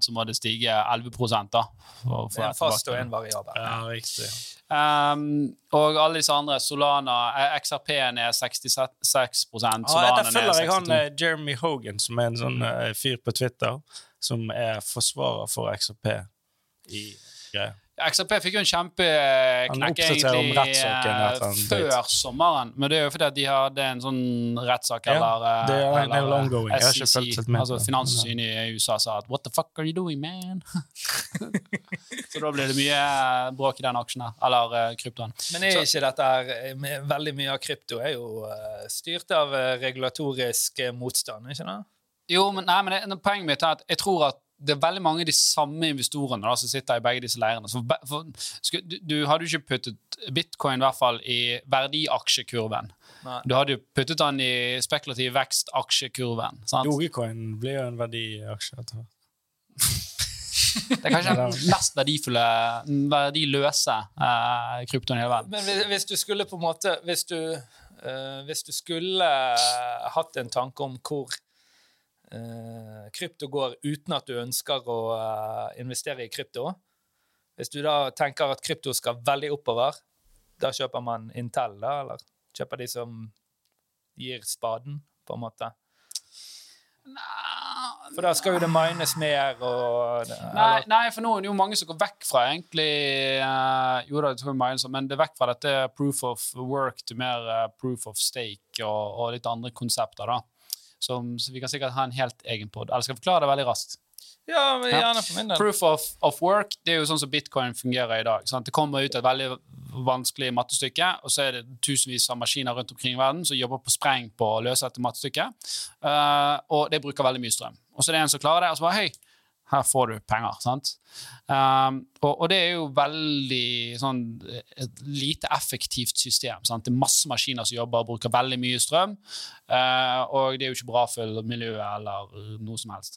så må det stige 11 da. For, få
En fast og en variabel.
Ja, riktig.
Um, og alle disse andre, Solana, eh, XRP-en er 66
Ja,
Solana
der følger jeg han
62
eh, Jeremy Hogan, som er en sånn eh, fyr på Twitter, som er forsvarer for XRP i greier.
XRP fikk jo en kjempeknekk egentlig eh,
etter en
før sommeren, men det er jo fordi at de hadde en sånn rettssak,
Ja,
eller, eh,
det er- det er
eller, eh,
ongoing. Jeg har ikke
SEC, altså. Finanstilsynet i USA sa at 'what the fuck are you doing, man?' Så da blir det mye eh, bråk i den aksjen her, eller eh, kryptoen.
Men er ikke dette her eh, Veldig mye av krypto er jo eh, styrt av eh, regulatorisk eh, motstand, ikke det?
Jo, men, nei, men det, poenget mitt er at jeg tror at det er veldig mange av de samme investorene da, som sitter i begge disse leirene. Så for, for, sku- du, du hadde jo ikke puttet bitcoin i hvert fall i verdiaksjekurven.
Nei.
Du hadde jo puttet den i spekulativ vekst-aksjekurven.
Dogecoin blir jo en verdiaksje.
Det er kanskje den mest verdifulle, verdiløse eh, kryptoen i hele verden.
Men hvis, hvis du skulle på en måte Hvis du, eh, hvis du skulle eh, hatt en tanke om hvor krypto går uten at du ønsker å eh, investere i krypto Hvis du da tenker at krypto skal veldig oppover, da kjøper man Intel, da? Eller kjøper de som gir spaden, på en måte? For da skal jo det mines mer og
Nei, nei, for nå er det jo mange som går vekk fra egentlig uh, Jo da, det tror jeg mines, men det er vekk fra dette proof of work til mer uh, proof of stake og, og litt andre konsepter, da. Som, vi kan sikkert ha en helt egen pod. Eller skal forklare det veldig raskt?
Ja, men gjerne for min del.
Proof of, of work det er jo sånn som bitcoin fungerer i dag. Sant? Det kommer ut et veldig vanskelig mattestykke, og så er det tusenvis av maskiner rundt omkring i verden som jobber på spreng på å løse dette mattestykket, Uh, og det bruker veldig mye strøm. Og så er det en som klarer det, og så bare Hei, her får du penger. sant? Um, og, og det er jo veldig sånn et lite effektivt system. sant? Det er masse maskiner som jobber og bruker veldig mye strøm, Uh, og det er jo ikke bra for miljøet eller noe som helst.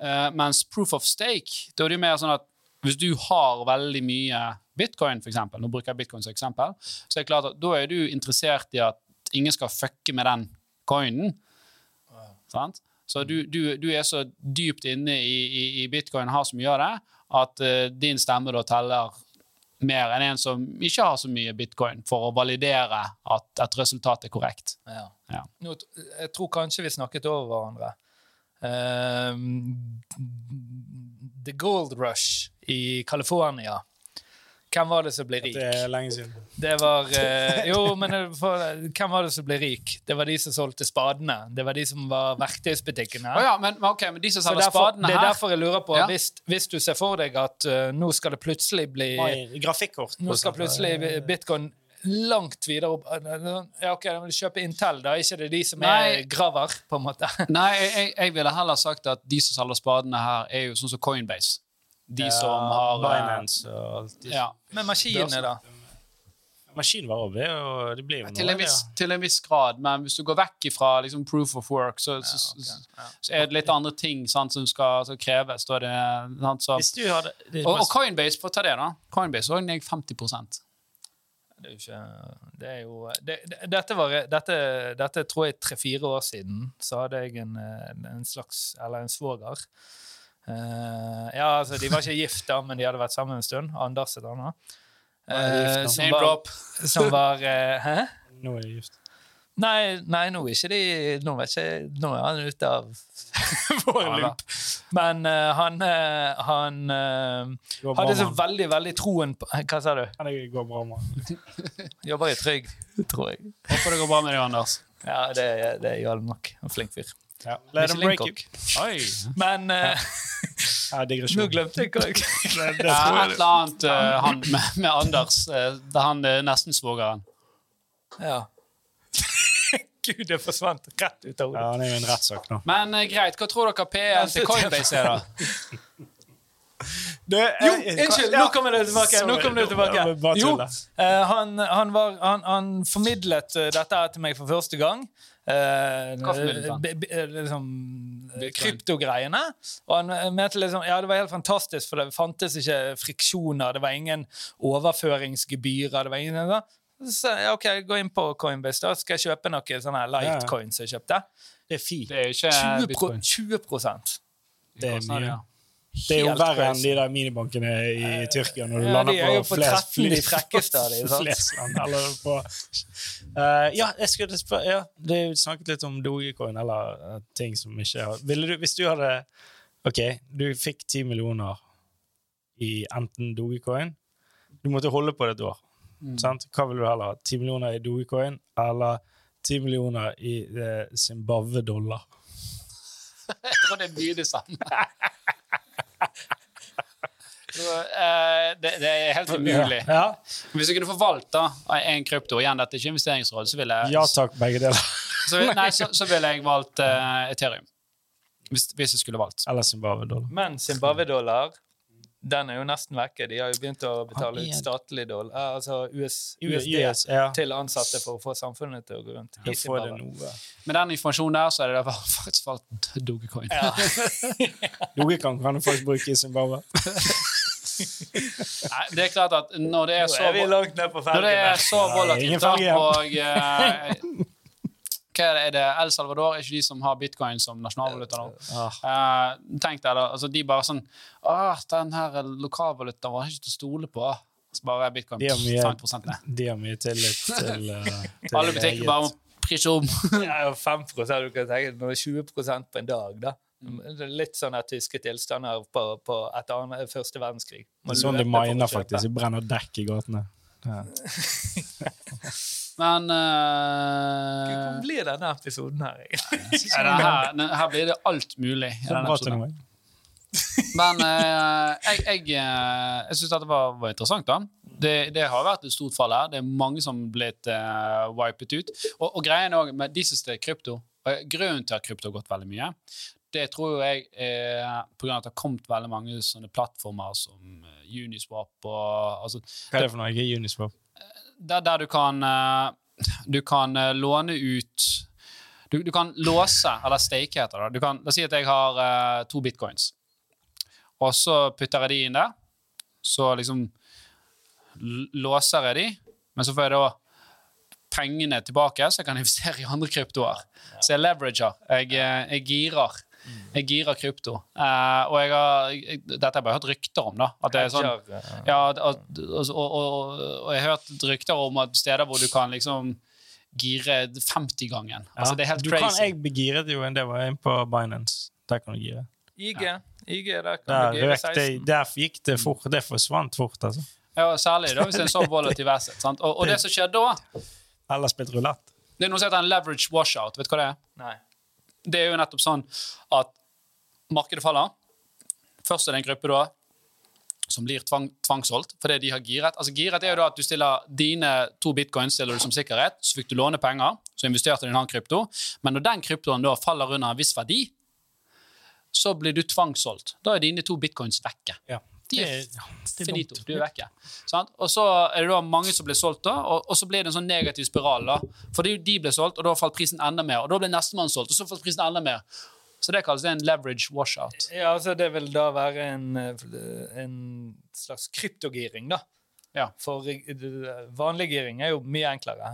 Uh, mens proof of stake, da er det jo mer sånn at hvis du har veldig mye bitcoin, for eksempel, nå bruker jeg bitcoin som eksempel, så er det klart at da er du interessert i at ingen skal fucke med den coinen. Sant? Så du, du, du er så dypt inne i, i, i bitcoin har så mye av det, at uh, din stemme da teller mer enn en som ikke har så mye bitcoin, for å validere at et resultat er korrekt.
Ja.
Ja.
Nå, jeg tror kanskje vi snakket over hverandre. Ehm, the Gold Rush i California. Hvem var det som ble rik?
Det er lenge siden.
Det var eh, Jo, men for, hvem var det som ble rik? Det var de som solgte spadene. Det var de som var verktøysbutikkene.
Å ja, men, okay, men de som selger spadene
det er derfor jeg lurer på,
Ja.
hvis, hvis du ser for deg at uh, nå skal det plutselig bli
Oi, Grafikkort.
Nå skal plutselig bitcoin langt videre opp Ja, OK, da må du kjøpe Intel, da. Ikke det de som er graver, på en måte.
Nei, jeg- jeg ville heller sagt at de som selger spadene her, er jo sånn som Coinbase. De som har eh,
Binance og alt.
Ja,
Men maskinene, da?
Maskinvarer vil jo Det blir jo noe
til en, viss,
ja.
til en viss grad, men hvis du går vekk fra liksom, proof of work, så, ja,
okay. ja.
så er det litt andre ting sant, som skal som kreves. Det, sant, så.
Hadde
Og, og Coinbase, for å ta det, da. Coinbase òg ned 50%
Det er jo ikke Det er jo det, det, dette, var, dette, dette tror jeg tre-fire år siden. Så hadde jeg en, en en slags Eller en svoger. Eh, ja, altså, de var ikke gift, da, men de hadde vært sammen en stund. Anders et annet. Eh, som var,
drop.
som var uh, Hæ?
Nå er de gift.
Nei, nei, nå er ikke de Nå, ikke, nå er han ute av vår loop. Men uh, han, eh, han eh, hadde så veldig, veldig troen på Hva sa du?
Han Det går bra med.
Jobber i Trygg, tror jeg.
Håper det går bra med deg, Anders.
Ja, det, det gjør det nok. En flink fyr.
Ja. Let them break you.
Oi.
Men uh,
Ja, digresjon.
nå glemte jeg hva jeg
Ja, et eller annet uh, han, med, med Anders. eh, da han er nesten svogeren.
Ja. Gud, det forsvant rett ut av
Ja,
hodet.
han er jo en rettssak nå.
Men uh, greit, hva tror dere P1 til Coinbase er, da?
Det,
Jo, unnskyld! Nå kommer det tilbake. Nå kommer det tilbake. Jo, eh, han, han, var, han, han formidlet dette til meg for første gang. Eh, eh, liksom, eh, kryptogreiene. Og han mente liksom Ja, det var helt fantastisk, for det fantes ikke friksjoner. Det var ingen overføringsgebyrer. Det var ingen Så, ja, OK, gå inn på Coinbase, da skal jeg kjøpe noen sånne lightcoins jeg kjøpte.
Det er fint.
Det er ikke
20, pro 20
Det er mye.
ja.
Det er jo verre enn de der minibankene i Tyrkia når du
Ja,
lander
er
på
på
flest
13 de frekkeste av dem?
Flesland, eller på Eh, Ja, jeg skulle spørre ja, Det er jo snakket litt om Dogecoin eller eh, ting som ikke har Ville du, Hvis du hadde OK, du fikk 10 millioner i enten Dogecoin Du måtte holde på det et år.
Mm.
Sant? Hva vil du heller ha? 10 millioner i Dogecoin eller 10 millioner i eh, Zimbabwe-dollar?
Jeg tror det er mye det samme. Eh, det, det er helt umulig.
Ja.
Hvis jeg kunne forvalta en krypto, igjen dette er ikke investeringsråd, så ville jeg,
ja takk, begge deler.
så, nei, så, så ville jeg valgt uh, Ethereum. Hvis, hvis jeg skulle valgt.
Eller Zimbabwe-dollar.
Men Zimbabwe-dollar den er jo nesten vekke. De har jo begynt å betale ut statlig dollar, eh, altså US, USD,
US, ja.
til ansatte for å få samfunnet til å gå rundt.
Med den informasjonen der, så er det da faktisk valgt Dogecoin.
Dogecoin kan du faktisk bruke i Zimbabwe.
Nei, det er klart at når det er
Nå
så
er vi langt ned på
Når det er
felgen.
så
Ja,
volatilt, og eh, hva er det, El Salvador? Er ikke de som har bitcoin som nasjonalvaluta nå?
Ah,
Eh, tenk deg da, altså De bare sånn Åh, den her lokalvalutaen var ikke til å stole på. Så bare bitcoin
De har mye-
50 ned.
de har mye tillit til, uh, til
Alle butikker bare må prise om.
Jo 5 du kan tenke Når det er 20 på en dag, da. Er litt sånn at tyske tilstander på, på et annet, første verdenskrig.
Det er sånn de miner, faktisk. De brenner dekk i gatene. Ja.
Men
uh,
uh,
blir denne episoden her, egentlig?
her, her blir det alt mulig. i denne episoden. Men uh, jeg, jeg, uh, jeg syns dette var, var interessant. da. Det, det har vært et stort fall her. Det er mange som har blitt uh, wipet ut. Og, og greien også med de siste krypto Grunnen til at krypto har gått veldig mye, det tror jeg er på grunn av at det har kommet veldig mange sånne plattformer som eh, Uniswap og altså,
Hva er det for noe? Ikke Uniswap.
Der, der du kan eh, Du kan eh, låne ut du, du kan låse, eller stake heter det. Du kan, la oss si at jeg har uh, to bitcoins, og så putter jeg de inn der. Så liksom låser jeg de, men så får jeg da pengene tilbake, så jeg kan investere i andre kryptoer. Så jeg leverager. Jeg, jeg girer. Jeg girer krypto. Uh, og jeg har, jeg, dette har jeg bare hørt rykter om. da, at det er sånn, ja, at, og, og, og, og jeg har hørt rykter om at steder hvor du kan liksom gire 50-gangen. Altså, det er helt
du Kan,
crazy.
jeg begiret jo en del var inn på Binance. Der kan du gire.
IG. IG, der kan
Der,
du gire
røk det,
16.
der gikk det fort. Det forsvant fort, altså.
Ja, særlig da, hvis det er en så volatil asset. Sant? Og, og det som skjedde da,
Eller spilt rulett.
det er noe som heter en leverage washout. Vet du hva det er?
Nei.
Det er jo nettopp sånn at markedet faller. Først er det en gruppe da som blir tvang, tvangsholdt fordi de har giret. Altså Giret er jo da at du stiller dine to bitcoins stiller du som sikkerhet, så fikk du låne penger, så investerte du i en annen krypto. Men når den kryptoen da faller under en viss verdi, så blir du tvangsholdt. Da er dine to bitcoins vekke.
Ja.
De er
ja, er
finito. Du er vekke. Og så er det da mange som blir solgt, da, og, og så blir det en sånn negativ spiral. da. Fordi de ble solgt, og da falt prisen enda mer. Og da ble nestemann solgt, og så falt prisen enda mer. Så det kalles en leverage washout.
Ja, altså Det vil da være en, eh, en slags kryptogiring, da.
Ja.
For eh, vanlig giring er jo mye enklere.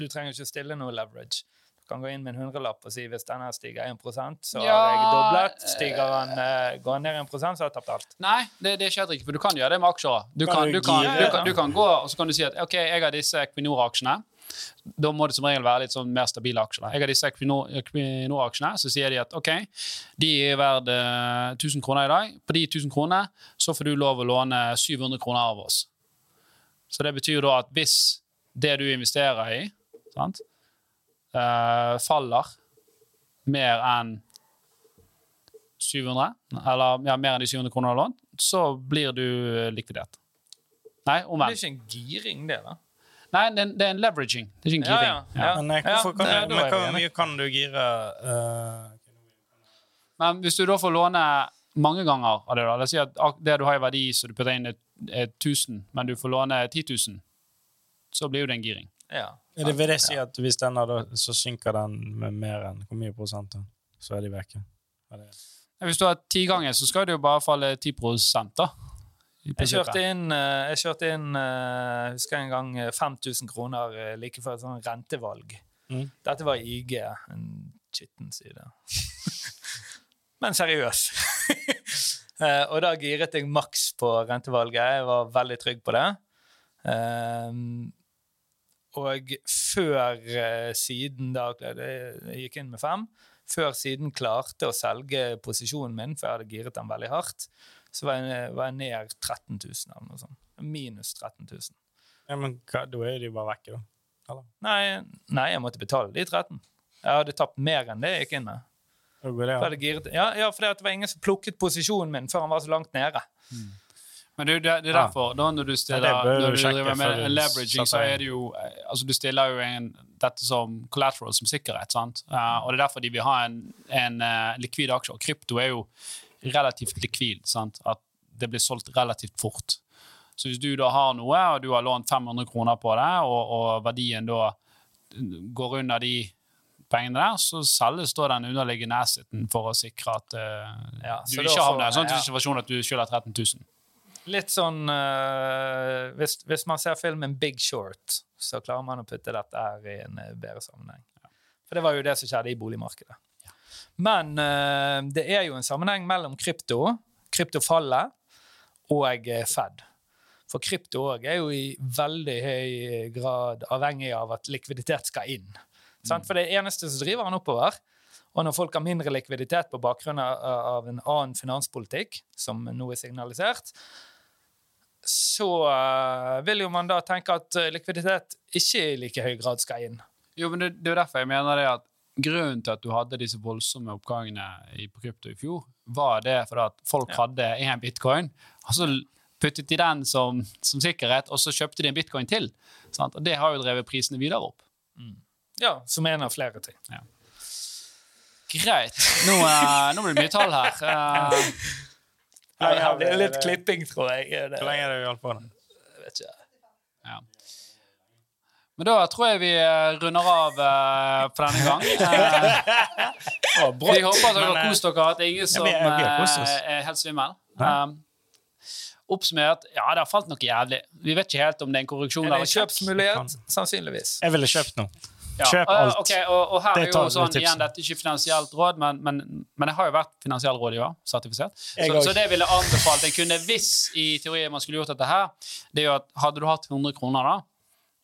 Du trenger ikke stille noe leverage. Kan gå inn med en hundrelapp og si hvis denne stiger 1% så
Ja,
har jeg doblet. Stiger han, uh, går han ned 1% så har jeg tapt alt.
Nei, det, det skjer ikke, for du kan gjøre det med aksjer. Du
Kan
kan,
du
kan, du, kan, du kan gå og så kan du si at ok, jeg har disse Equinor-aksjene. Da må det som regel være litt sånn mer stabile aksjer. Jeg har disse Equinor- Equinor-aksjene, så sier de at ok, de er verdt eh, 1000 kroner i dag. På de 1000 kroner så får du lov å låne 700 kroner av oss. Så det betyr da at hvis det du investerer i, sant, eh, faller mer enn 700, eller ja, mer enn de 700 kroner du har lånt, så blir du eh, likvidert. Nei,
Det er ikke en giring, det, da.
Nei, det er, en- det er en leveraging. Det er ikke en giring.
ja, ja.
Men eh, hvorfor kan,
Ja,
du, men hvor mye kan du gire uh...
Men hvis du da får låne mange ganger av det, da, la oss si at det du har i verdi, så du putter inn et, et 1000, men du får låne 10 000, så blir jo det en giring.
Ja.
Er det vil det si at hvis den hadde, så synker den med mer enn hvor mye prosent? da? Så er de vekke. Er det-
Hvis du har ti ganger, så skal det jo bare falle 10 da.
Jeg kjørte inn, eh, jeg kjørte inn jeg husker en gang eh, 5000 kroner eh, like før et sånt rentevalg.
Mm.
Dette var IG, en skitten side. Men seriøs. Eh, og da giret jeg maks på rentevalget. Jeg var veldig trygg på det. Eh, og før eh, siden da Jeg gikk inn med fem. Før siden klarte å selge posisjonen min, for jeg hadde giret den veldig hardt, så var jeg, var jeg ned 13 000 eller noe sånt. Minus 13 000.
Ja, men hva, da er de jo bare vekke, da.
Nei, nei, jeg måtte betale de 13. Jeg hadde tapt mer enn det jeg gikk inn med.
Det, ja.
jeg giret, ja, ja, for det var ingen som plukket posisjonen min før han var så langt nede.
Men det, det, det er derfor, da når du stiller når du driver med leveraging, så er det jo eh, altså Du stiller jo en, dette som collateral, som sikkerhet. sant? Og det er derfor de vil ha en, en eh, likvid aksje. Og krypto er jo relativt likvid. sant? At det blir solgt relativt fort. Så hvis du da har noe, og du har lånt 500 kroner på det, og, og verdien da går under de pengene der, så selges da den underliggende asseten for å sikre at uh,
Ja,
du ikke havner i en sånn situasjon at du skylder 13 000.
Litt sånn uh, hvis, hvis man ser filmen Big Short, så klarer man å putte dette her i en eh, bedre sammenheng. For det var jo det som skjedde i boligmarkedet. Men uh, det er jo en sammenheng mellom krypto, kryptofallet, og Fed. For krypto òg er jo i veldig høy grad avhengig av at likviditet skal inn. Sant? For det eneste som driver den oppover. Og når folk har mindre likviditet på bakgrunn av, av en annen finanspolitikk, som nå er signalisert, så eh, vil jo man da tenke at eh, likviditet ikke i like høy grad skal inn.
Jo, men det, det er derfor jeg mener det at grunnen til at du hadde disse voldsomme oppgangene i, på krypto i fjor, var det fordi at folk
Ja.
hadde én bitcoin, og så puttet de den som, som sikkerhet, og så kjøpte de en bitcoin til. Sant? Og det har jo drevet prisene videre opp.
Ja, Som en av flere ting.
Greit. Nå, uh, nå blir det mye tall her.
Her, her blir det litt klipping, tror jeg.
Hvor lenge har du holdt på?
jeg vet ikke.
ja. Men da tror jeg vi eh, runder av uh, for denne gang.
Uh.
Vi håper at dere har kost dere, at ingen som
vi er-
helt svimmel.
Nei.
Um, oppsummert, ja, det har falt noe jævlig. Vi vet ikke helt om det er en korreksjon
Er
eller
en kjøpsmulighet? Sannsynligvis.
Jeg ville kjøpt nå.
Ja.
Kjøp alt.
Okay, og, og her
Det
er jo sånn, igjen, dette er ikke finansielt råd, men, men, men jeg har jo vært finansiell rådgiver, sertifisert. Så, så det ville jeg anbefalt. Jeg kunne, hvis i teorien man skulle gjort dette her, det er jo at hadde du hatt 100 kroner da,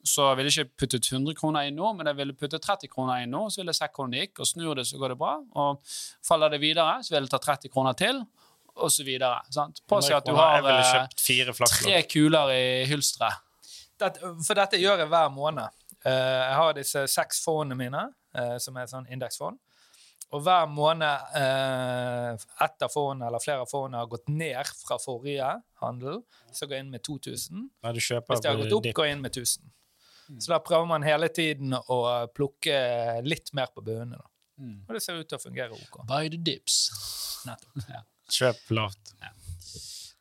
så ville jeg ikke puttet 100 kroner inn nå, men jeg ville puttet 30 kroner inn nå, så ville jeg sett hvordan det gikk, og snur det, så går det bra. Og faller det videre, så vil jeg ta 30 kroner til, og så videre. Sant? Påse at du har eh, tre kuler i
hylsteret. For dette gjør jeg hver måned. Eh, jeg har disse seks fondene mine, eh, som er sånn indeksfond. Og hver måned uh, ett av fondene eller flere av fondene har gått ned fra forrige handel, så går jeg inn med 2000.
Når du kjøper
Hvis det har gått opp,
dipp.
går jeg inn med 1000. Så da prøver man hele tiden å plukke litt mer på bunnene.
Mm.
Og det ser ut til å fungere OK.
Buy the dips.
Nettopp.
Ja.
Kjøp lavt.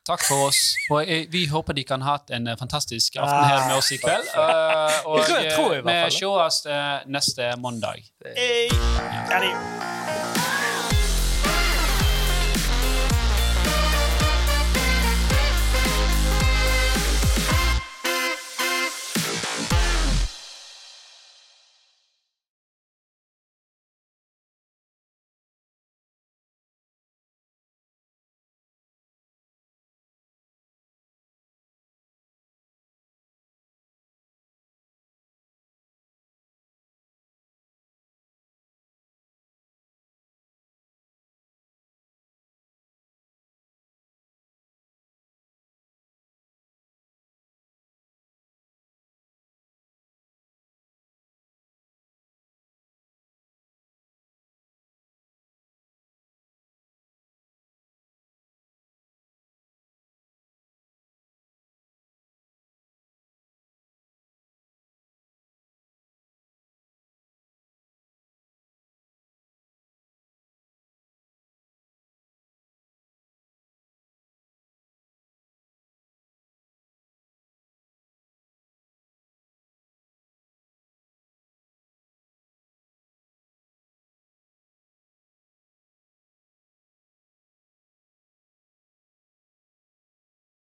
Takk for oss. Og eh, vi håper de kan ha hatt en eh, fantastisk aften her med oss i kveld. Eh, og
i
eh,
hvert
vi
fall.
sees eh, neste mandag.
Hey. Ja,